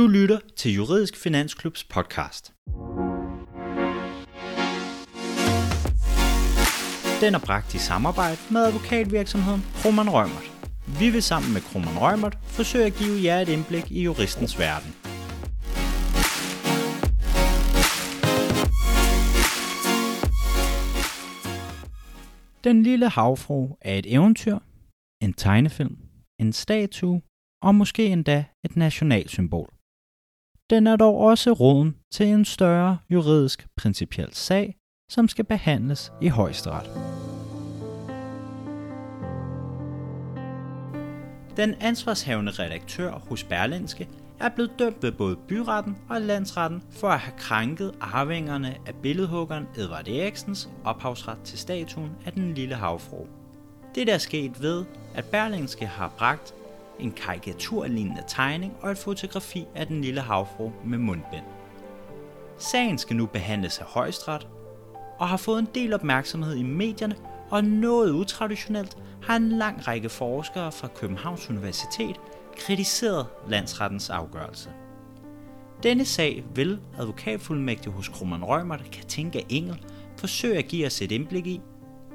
Du lytter til Juridisk Finansklubs podcast. Den er bragt i samarbejde med advokatvirksomheden Kroman Rømert. Vi vil sammen med Kroman Rømert forsøge at give jer et indblik i juristens verden. Den lille havfru er et eventyr, en tegnefilm, en statue og måske endda et nationalsymbol. Den er dog også roden til en større juridisk principiel sag, som skal behandles i højesteret. Den ansvarshavende redaktør hos Berlinske er blevet dømt ved både byretten og landsretten for at have krænket arvingerne af billedhuggeren Edvard Eriksens ophavsret til statuen af den lille havfru. Det er sket ved, at Berlingske har bragt en karikaturlignende tegning og et fotografi af den lille havfru med mundbind. Sagen skal nu behandles af højesteret og har fået en del opmærksomhed i medierne, og noget utraditionelt har en lang række forskere fra Københavns Universitet kritiseret landsrettens afgørelse. Denne sag vil advokatfuldmægtig hos Krummernd Rømert Katinka Engel forsøge at give os et indblik i,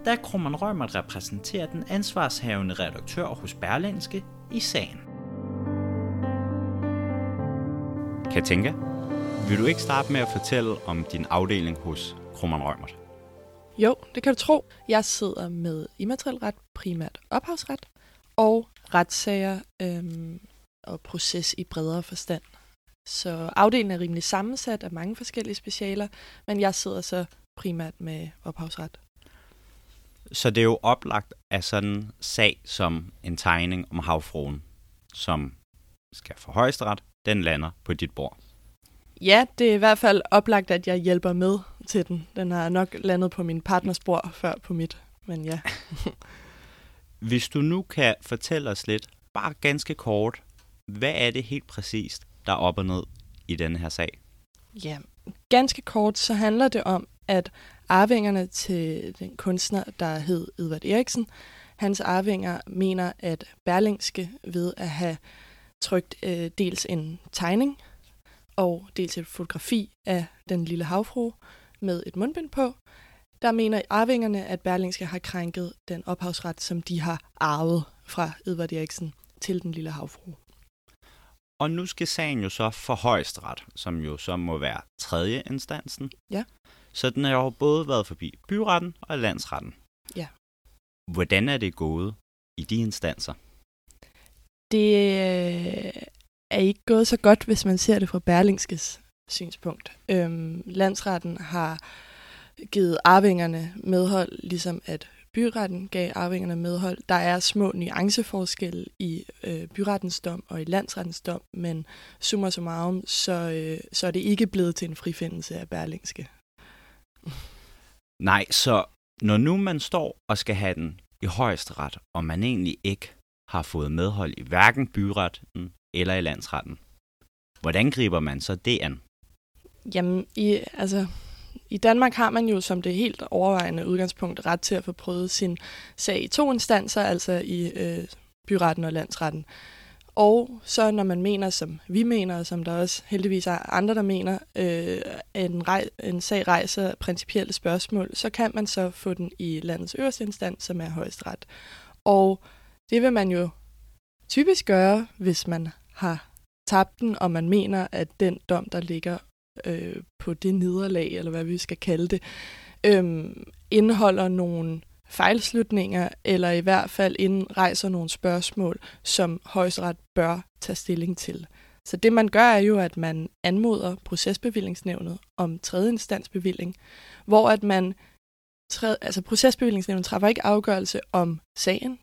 da Krummernd Rømert repræsenterer den ansvarshavende redaktør hos Berlinske i sagen. Katinka, vil du ikke starte med at fortælle om din afdeling hos Krummernd Rømert? Jo, det kan du tro. Jeg sidder med immateriel ret, primært ophavsret, og retssager øhm, og proces i bredere forstand. Så afdelingen er rimelig sammensat af mange forskellige specialer, men jeg sidder så primært med ophavsret. Så det er jo oplagt af sådan en sag som en tegning om havfruen, som skal for højesteret, den lander på dit bord. Ja, det er i hvert fald oplagt, at jeg hjælper med til den. Den har nok landet på min partners bord før på mit, men ja. Hvis du nu kan fortælle os lidt, bare ganske kort, hvad er det helt præcist, der er op og ned i denne her sag? Ja, ganske kort, så handler det om, at arvingerne til den kunstner, der hed Edvard Eriksen, hans arvinger mener, at Berlingske ved at have trykt øh, dels en tegning og dels et fotografi af den lille havfru med et mundbind på, der mener arvingerne, at Berlingske har krænket den ophavsret, som de har arvet fra Edvard Eriksen til den lille havfru. Og nu skal sagen jo så for højesteret, som jo så må være tredje instansen. Ja. Så den har jo både været forbi byretten og landsretten. Ja. Hvordan er det gået i de instanser? Det øh, er ikke gået så godt, hvis man ser det fra Berlingskes synspunkt. Øhm, landsretten har givet arvingerne medhold, ligesom at byretten gav arvingerne medhold. Der er små nuanceforskelle i øh, byrettens dom og i landsrettens dom, men summa summarum, så, øh, så er det ikke blevet til en frifindelse af Berlingske. Nej, så når nu man står og skal have den i højesteret, og man egentlig ikke har fået medhold i hverken byretten eller i landsretten, hvordan griber man så det an? Jamen, i, altså, i Danmark har man jo som det helt overvejende udgangspunkt ret til at få prøvet sin sag i to instanser, altså i øh, byretten og landsretten. Og så når man mener, som vi mener, og som der også heldigvis er andre, der mener, øh, en, rej, en sag rejser principielle spørgsmål, så kan man så få den i landets øverste instans, som er højesteret. Og det vil man jo typisk gøre, hvis man har tabt den, og man mener, at den dom, der ligger øh, på det nederlag, eller hvad vi skal kalde det, øh, indeholder nogle fejlslutninger, eller i hvert fald indrejser nogle spørgsmål, som højesteret bør tage stilling til. Så det man gør er jo, at man anmoder procesbevillingsnævnet om tredje instansbevilling, hvor at man altså procesbevillingsnævnet træffer ikke afgørelse om sagen,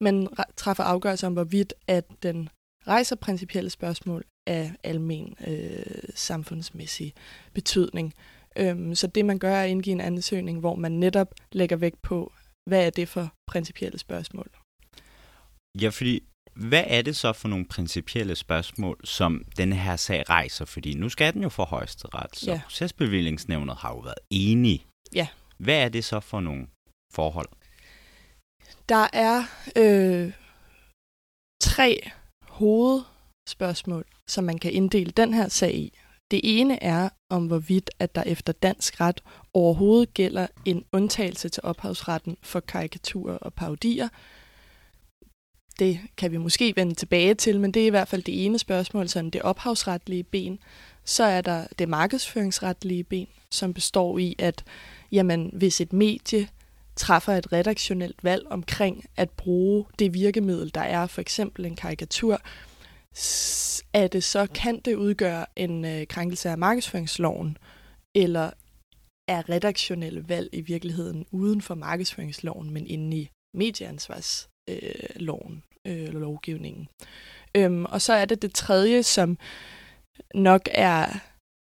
men træffer afgørelse om, hvorvidt at den rejser principielle spørgsmål af almen øh, samfundsmæssig betydning. Øhm, så det man gør er at indgive en ansøgning, hvor man netop lægger vægt på, hvad er det for principielle spørgsmål? Ja, fordi hvad er det så for nogle principielle spørgsmål, som denne her sag rejser? Fordi nu skal den jo for højesteret, så ja. procesbevillingsnævnet har jo været enige. Ja. Hvad er det så for nogle forhold? Der er øh, tre hoved spørgsmål, som man kan inddele den her sag i. Det ene er om hvorvidt, at der efter dansk ret overhovedet gælder en undtagelse til ophavsretten for karikaturer og parodier. Det kan vi måske vende tilbage til, men det er i hvert fald det ene spørgsmål, sådan det ophavsretlige ben. Så er der det markedsføringsretlige ben, som består i, at jamen, hvis et medie træffer et redaktionelt valg omkring at bruge det virkemiddel, der er for eksempel en karikatur, er det så, kan det udgøre en øh, krænkelse af markedsføringsloven, eller er redaktionelle valg i virkeligheden uden for markedsføringsloven, men inde i medieansvarsloven øh, øh, eller lovgivningen. Øhm, og så er det det tredje, som nok er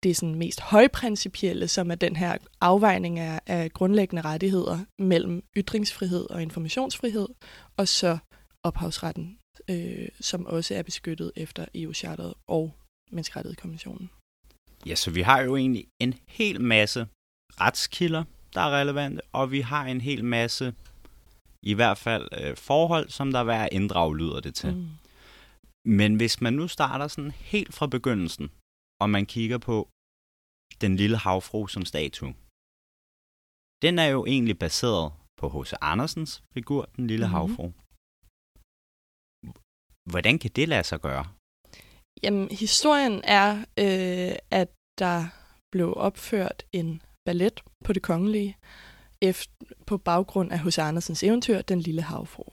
det sådan mest højprincipielle, som er den her afvejning af, af grundlæggende rettigheder mellem ytringsfrihed og informationsfrihed, og så ophavsretten, øh, som også er beskyttet efter EU-charteret og Menneskerettighedskonventionen. Ja, så vi har jo egentlig en hel masse retskilder, der er relevante, og vi har en hel masse, i hvert fald øh, forhold, som der er værd at inddrage, lyder det til. Mm. Men hvis man nu starter sådan helt fra begyndelsen, og man kigger på den lille havfru som statue, den er jo egentlig baseret på H.C. Andersens figur, den lille mm-hmm. havfru. Hvordan kan det lade sig gøre? Jamen, historien er, øh, at der blev opført en ballet på det kongelige efter, på baggrund af H.C. Andersens eventyr, Den lille havfru.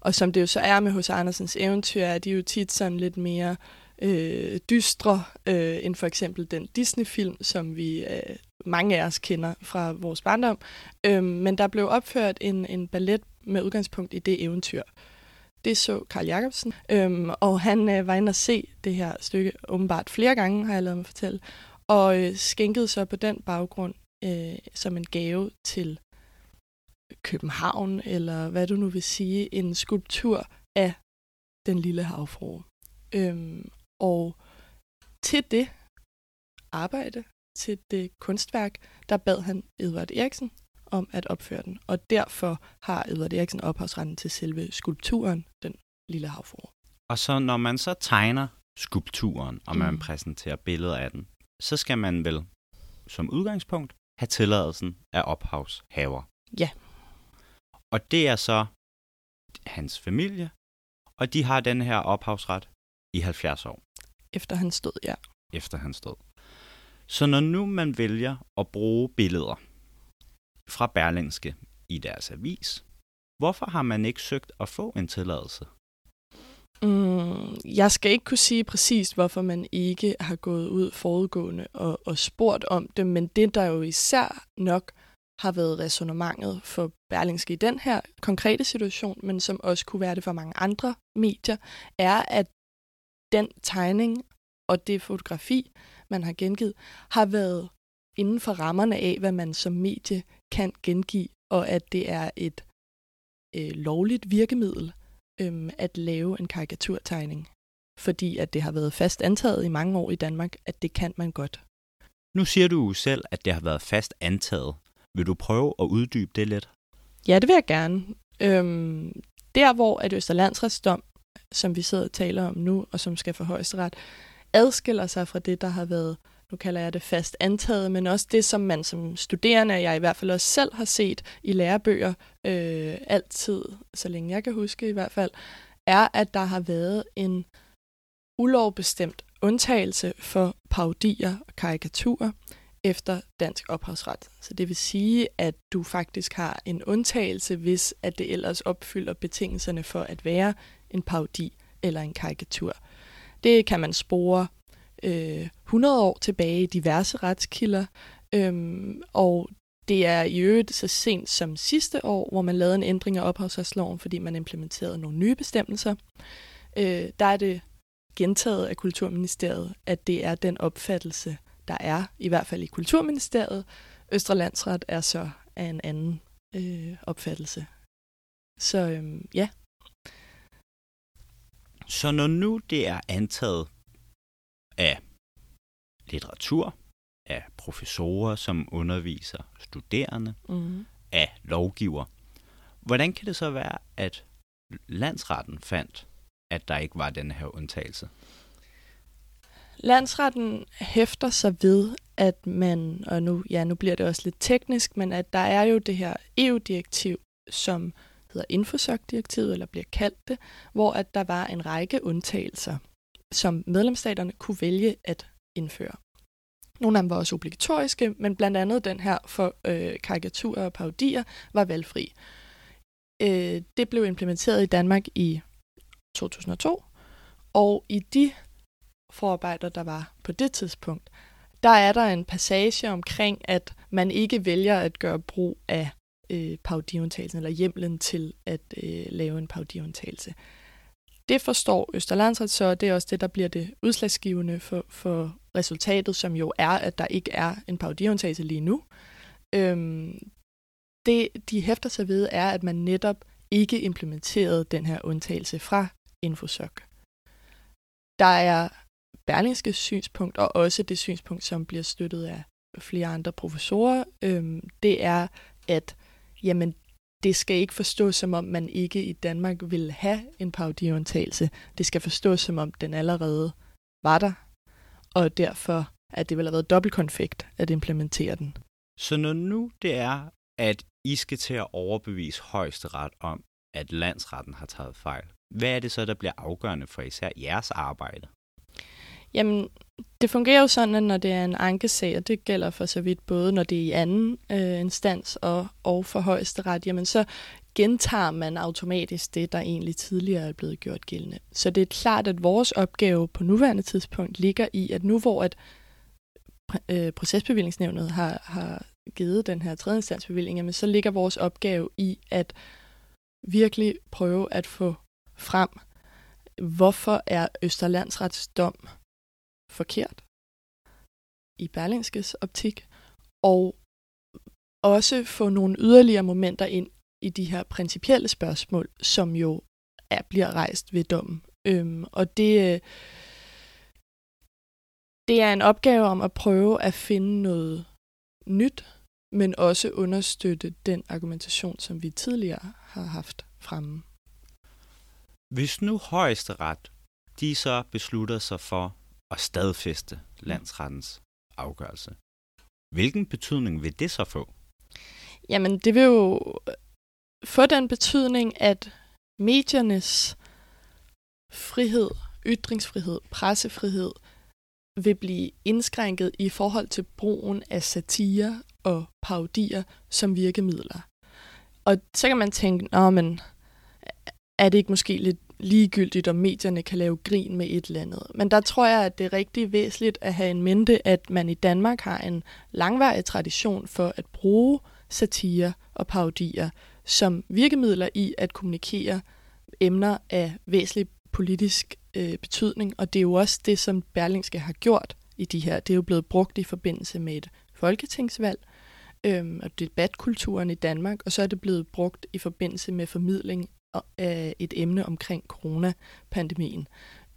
Og som det jo så er med H.C. Andersens eventyr, er de jo tit sådan lidt mere øh, dystre øh, end for eksempel den Disney-film, som vi øh, mange af os kender fra vores barndom. Øh, men der blev opført en, en ballet med udgangspunkt i det eventyr. Det så Karl Jacobsen, øhm, og han øh, var inde og se det her stykke åbenbart flere gange, har jeg lavet mig fortælle, og øh, skænkede så på den baggrund øh, som en gave til København, eller hvad du nu vil sige, en skulptur af den lille havfru. Øhm, og til det arbejde, til det kunstværk, der bad han Edvard Eriksen om at opføre den. Og derfor har Edvard Eriksen ophavsretten til selve skulpturen, den lille havfru. Og så når man så tegner skulpturen, og man mm. præsenterer billeder af den, så skal man vel som udgangspunkt have tilladelsen af ophavshaver. Ja. Og det er så hans familie, og de har den her ophavsret i 70 år. Efter han stod, ja. Efter han stod. Så når nu man vælger at bruge billeder fra Berlingske i deres avis, hvorfor har man ikke søgt at få en tilladelse? Mm, jeg skal ikke kunne sige præcist, hvorfor man ikke har gået ud forudgående og, og spurgt om det, men det, der jo især nok har været resonemanget for Berlingske i den her konkrete situation, men som også kunne være det for mange andre medier, er, at den tegning og det fotografi, man har gengivet, har været inden for rammerne af, hvad man som medie kan gengive, og at det er et øh, lovligt virkemiddel øh, at lave en karikaturtegning, fordi at det har været fast antaget i mange år i Danmark, at det kan man godt. Nu siger du selv, at det har været fast antaget. Vil du prøve at uddybe det lidt? Ja, det vil jeg gerne. Øhm, der, hvor at Østerlandsretsdom, som vi sidder og taler om nu, og som skal for højesteret, adskiller sig fra det, der har været, nu kalder jeg det fast antaget, men også det, som man som studerende, jeg i hvert fald også selv har set i lærebøger, øh, altid, så længe jeg kan huske i hvert fald, er, at der har været en ulovbestemt undtagelse for parodier og karikaturer efter dansk ophavsret. Så det vil sige, at du faktisk har en undtagelse, hvis at det ellers opfylder betingelserne for at være en parodi eller en karikatur. Det kan man spore øh, 100 år tilbage i diverse retskilder, øhm, og det er i øvrigt så sent som sidste år, hvor man lavede en ændring af ophavsretsloven, fordi man implementerede nogle nye bestemmelser. Øh, der er det gentaget af Kulturministeriet, at det er den opfattelse, der er, i hvert fald i Kulturministeriet. Østre Landsret er så af en anden øh, opfattelse. Så øhm, ja. Så når nu det er antaget af litteratur, af professorer, som underviser studerende, mm. af lovgiver, hvordan kan det så være, at landsretten fandt, at der ikke var den her undtagelse? landsretten hæfter sig ved, at man, og nu, ja, nu bliver det også lidt teknisk, men at der er jo det her EU-direktiv, som hedder Infosoc-direktivet, eller bliver kaldt det, hvor at der var en række undtagelser, som medlemsstaterne kunne vælge at indføre. Nogle af dem var også obligatoriske, men blandt andet den her for øh, karikaturer og parodier var valgfri. Øh, det blev implementeret i Danmark i 2002, og i de forarbejder, der var på det tidspunkt, der er der en passage omkring, at man ikke vælger at gøre brug af øh, parodiundtagelsen, eller hjemlen til at øh, lave en parodiundtagelse. Det forstår Østerlandsret så, og det er også det, der bliver det udslagsgivende for, for resultatet, som jo er, at der ikke er en parodiundtagelse lige nu. Øhm, det, de hæfter sig ved, er, at man netop ikke implementerede den her undtagelse fra Infosoc. Der er Berlingske synspunkt, og også det synspunkt, som bliver støttet af flere andre professorer, øhm, det er, at jamen, det skal ikke forstås som om, man ikke i Danmark vil have en parodiundtagelse. Det skal forstås som om, den allerede var der, og derfor at det vil have været dobbeltkonfekt at implementere den. Så når nu det er, at I skal til at overbevise højesteret om, at landsretten har taget fejl, hvad er det så, der bliver afgørende for især jeres arbejde? Jamen, det fungerer jo sådan, at når det er en ankesag, og det gælder for så vidt både, når det er i anden øh, instans og, og for højesteret, jamen så gentager man automatisk det, der egentlig tidligere er blevet gjort gældende. Så det er klart, at vores opgave på nuværende tidspunkt ligger i, at nu hvor at øh, procesbevillingsnævnet har, har givet den her tredje instansbevilling, jamen så ligger vores opgave i at virkelig prøve at få frem, hvorfor er Østerlandsrets dom forkert i Berlingskes optik, og også få nogle yderligere momenter ind i de her principielle spørgsmål, som jo er, bliver rejst ved dommen. Øhm, og det, øh, det er en opgave om at prøve at finde noget nyt, men også understøtte den argumentation, som vi tidligere har haft fremme. Hvis nu højesteret, de så beslutter sig for og stadfæste landsrettens afgørelse, hvilken betydning vil det så få? Jamen, det vil jo få den betydning, at mediernes frihed, ytringsfrihed, pressefrihed vil blive indskrænket i forhold til brugen af satire og parodier som virkemidler. Og så kan man tænke, Nå, men er det ikke måske lidt ligegyldigt, om medierne kan lave grin med et eller andet. Men der tror jeg, at det er rigtig væsentligt at have en mente, at man i Danmark har en langvarig tradition for at bruge satire og parodier som virkemidler i at kommunikere emner af væsentlig politisk øh, betydning. Og det er jo også det, som Berlingske har gjort i de her. Det er jo blevet brugt i forbindelse med et folketingsvalg øh, og debatkulturen i Danmark, og så er det blevet brugt i forbindelse med formidling Øh, et emne omkring coronapandemien.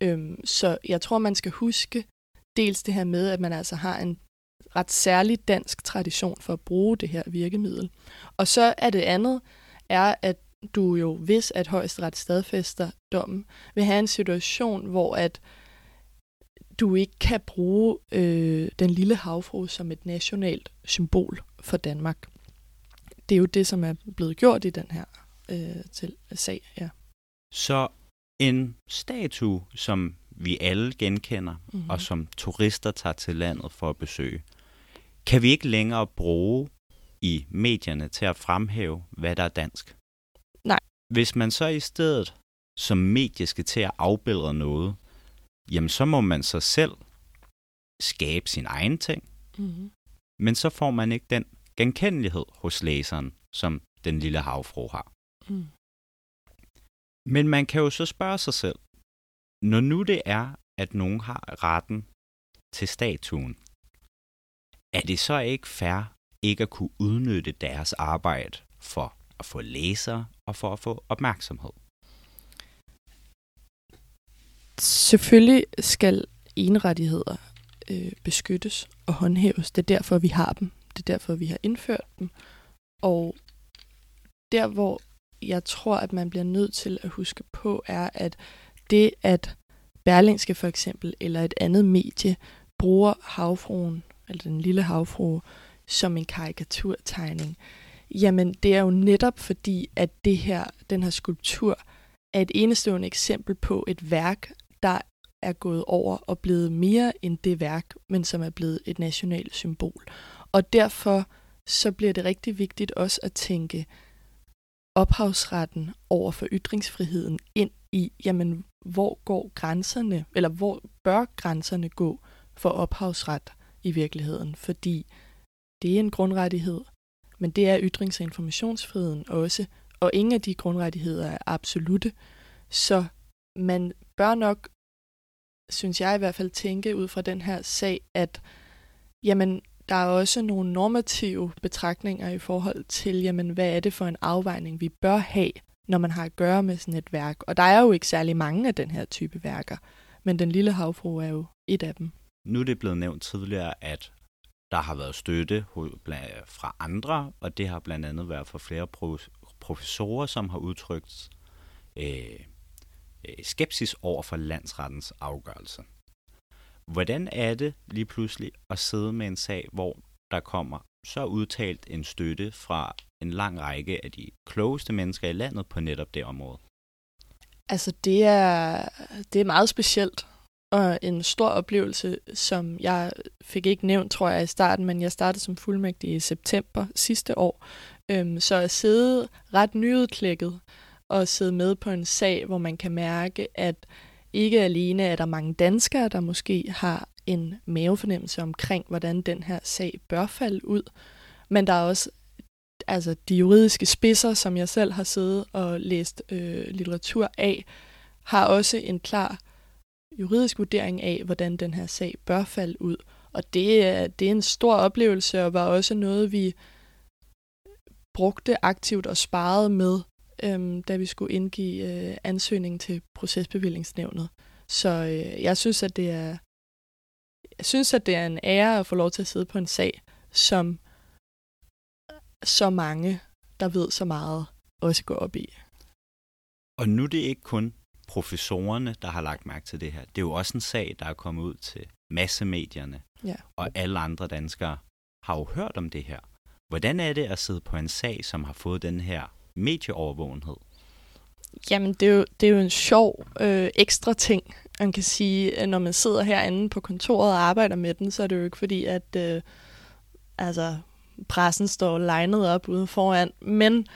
Øhm, så jeg tror, man skal huske dels det her med, at man altså har en ret særlig dansk tradition for at bruge det her virkemiddel. Og så er det andet, er, at du jo, hvis at højesteret stadfæster dommen, vil have en situation, hvor at du ikke kan bruge øh, den lille havfru som et nationalt symbol for Danmark. Det er jo det, som er blevet gjort i den her øh, til sag. Ja. Så en statue, som vi alle genkender, mm-hmm. og som turister tager til landet for at besøge, kan vi ikke længere bruge i medierne til at fremhæve, hvad der er dansk? Nej. Hvis man så i stedet som medie skal til at afbilde noget, jamen så må man så selv skabe sin egen ting. Mm-hmm. Men så får man ikke den genkendelighed hos læseren, som den lille havfru har. Mm. Men man kan jo så spørge sig selv, når nu det er, at nogen har retten til statuen, er det så ikke fair ikke at kunne udnytte deres arbejde for at få læsere og for at få opmærksomhed? Selvfølgelig skal enrettigheder øh, beskyttes og håndhæves. Det er derfor, vi har dem. Det er derfor, vi har indført dem. Og der, hvor jeg tror, at man bliver nødt til at huske på, er, at det at Berlingske for eksempel, eller et andet medie, bruger havfruen, eller den lille havfrue, som en karikaturtegning, jamen det er jo netop fordi, at det her, den her skulptur er et enestående eksempel på et værk, der er gået over og blevet mere end det værk, men som er blevet et nationalt symbol. Og derfor så bliver det rigtig vigtigt også at tænke ophavsretten over for ytringsfriheden ind i, jamen, hvor går grænserne, eller hvor bør grænserne gå for ophavsret i virkeligheden? Fordi det er en grundrettighed, men det er ytrings- og informationsfriheden også, og ingen af de grundrettigheder er absolute. Så man bør nok, synes jeg i hvert fald, tænke ud fra den her sag, at jamen, der er også nogle normative betragtninger i forhold til, jamen, hvad er det for en afvejning, vi bør have, når man har at gøre med sådan et værk. Og der er jo ikke særlig mange af den her type værker, men Den Lille Havfru er jo et af dem. Nu er det blevet nævnt tidligere, at der har været støtte fra andre, og det har blandt andet været fra flere professorer, som har udtrykt øh, øh, skepsis over for landsrettens afgørelse. Hvordan er det lige pludselig at sidde med en sag, hvor der kommer så udtalt en støtte fra en lang række af de klogeste mennesker i landet på netop det område? Altså, det er, det er meget specielt, og en stor oplevelse, som jeg fik ikke nævnt, tror jeg, i starten, men jeg startede som fuldmægtig i september sidste år. Øhm, så at sidde ret nyudklækket og sidde med på en sag, hvor man kan mærke, at ikke alene er der mange danskere, der måske har en mavefornemmelse omkring, hvordan den her sag bør falde ud, men der er også altså de juridiske spidser, som jeg selv har siddet og læst øh, litteratur af, har også en klar juridisk vurdering af, hvordan den her sag bør falde ud. Og det er, det er en stor oplevelse, og var også noget, vi brugte aktivt og sparede med, øhm, da vi skulle indgive øh, ansøgningen til procesbevillingsnævnet. Så øh, jeg synes, at det er jeg synes, at det er en ære at få lov til at sidde på en sag, som så mange, der ved så meget, også går op i. Og nu er det ikke kun professorerne, der har lagt mærke til det her. Det er jo også en sag, der er kommet ud til massemedierne, ja. og alle andre danskere har jo hørt om det her. Hvordan er det at sidde på en sag, som har fået den her medieovervågenhed? Jamen, det er jo, det er jo en sjov øh, ekstra ting. Man kan sige, at når man sidder herinde på kontoret og arbejder med den, så er det jo ikke fordi, at øh, altså, pressen står legnet op ude foran. Men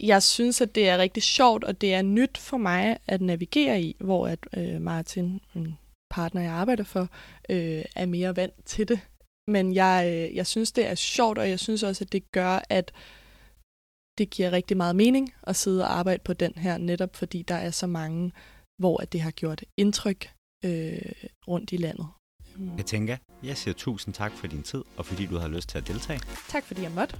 jeg synes, at det er rigtig sjovt, og det er nyt for mig at navigere i, hvor at øh, Martin, en partner, jeg arbejder for, øh, er mere vant til det. Men jeg, øh, jeg synes, det er sjovt, og jeg synes også, at det gør, at det giver rigtig meget mening at sidde og arbejde på den her, netop fordi der er så mange, hvor at det har gjort indtryk øh, rundt i landet. Jeg tænker, jeg siger tusind tak for din tid, og fordi du har lyst til at deltage. Tak fordi jeg måtte.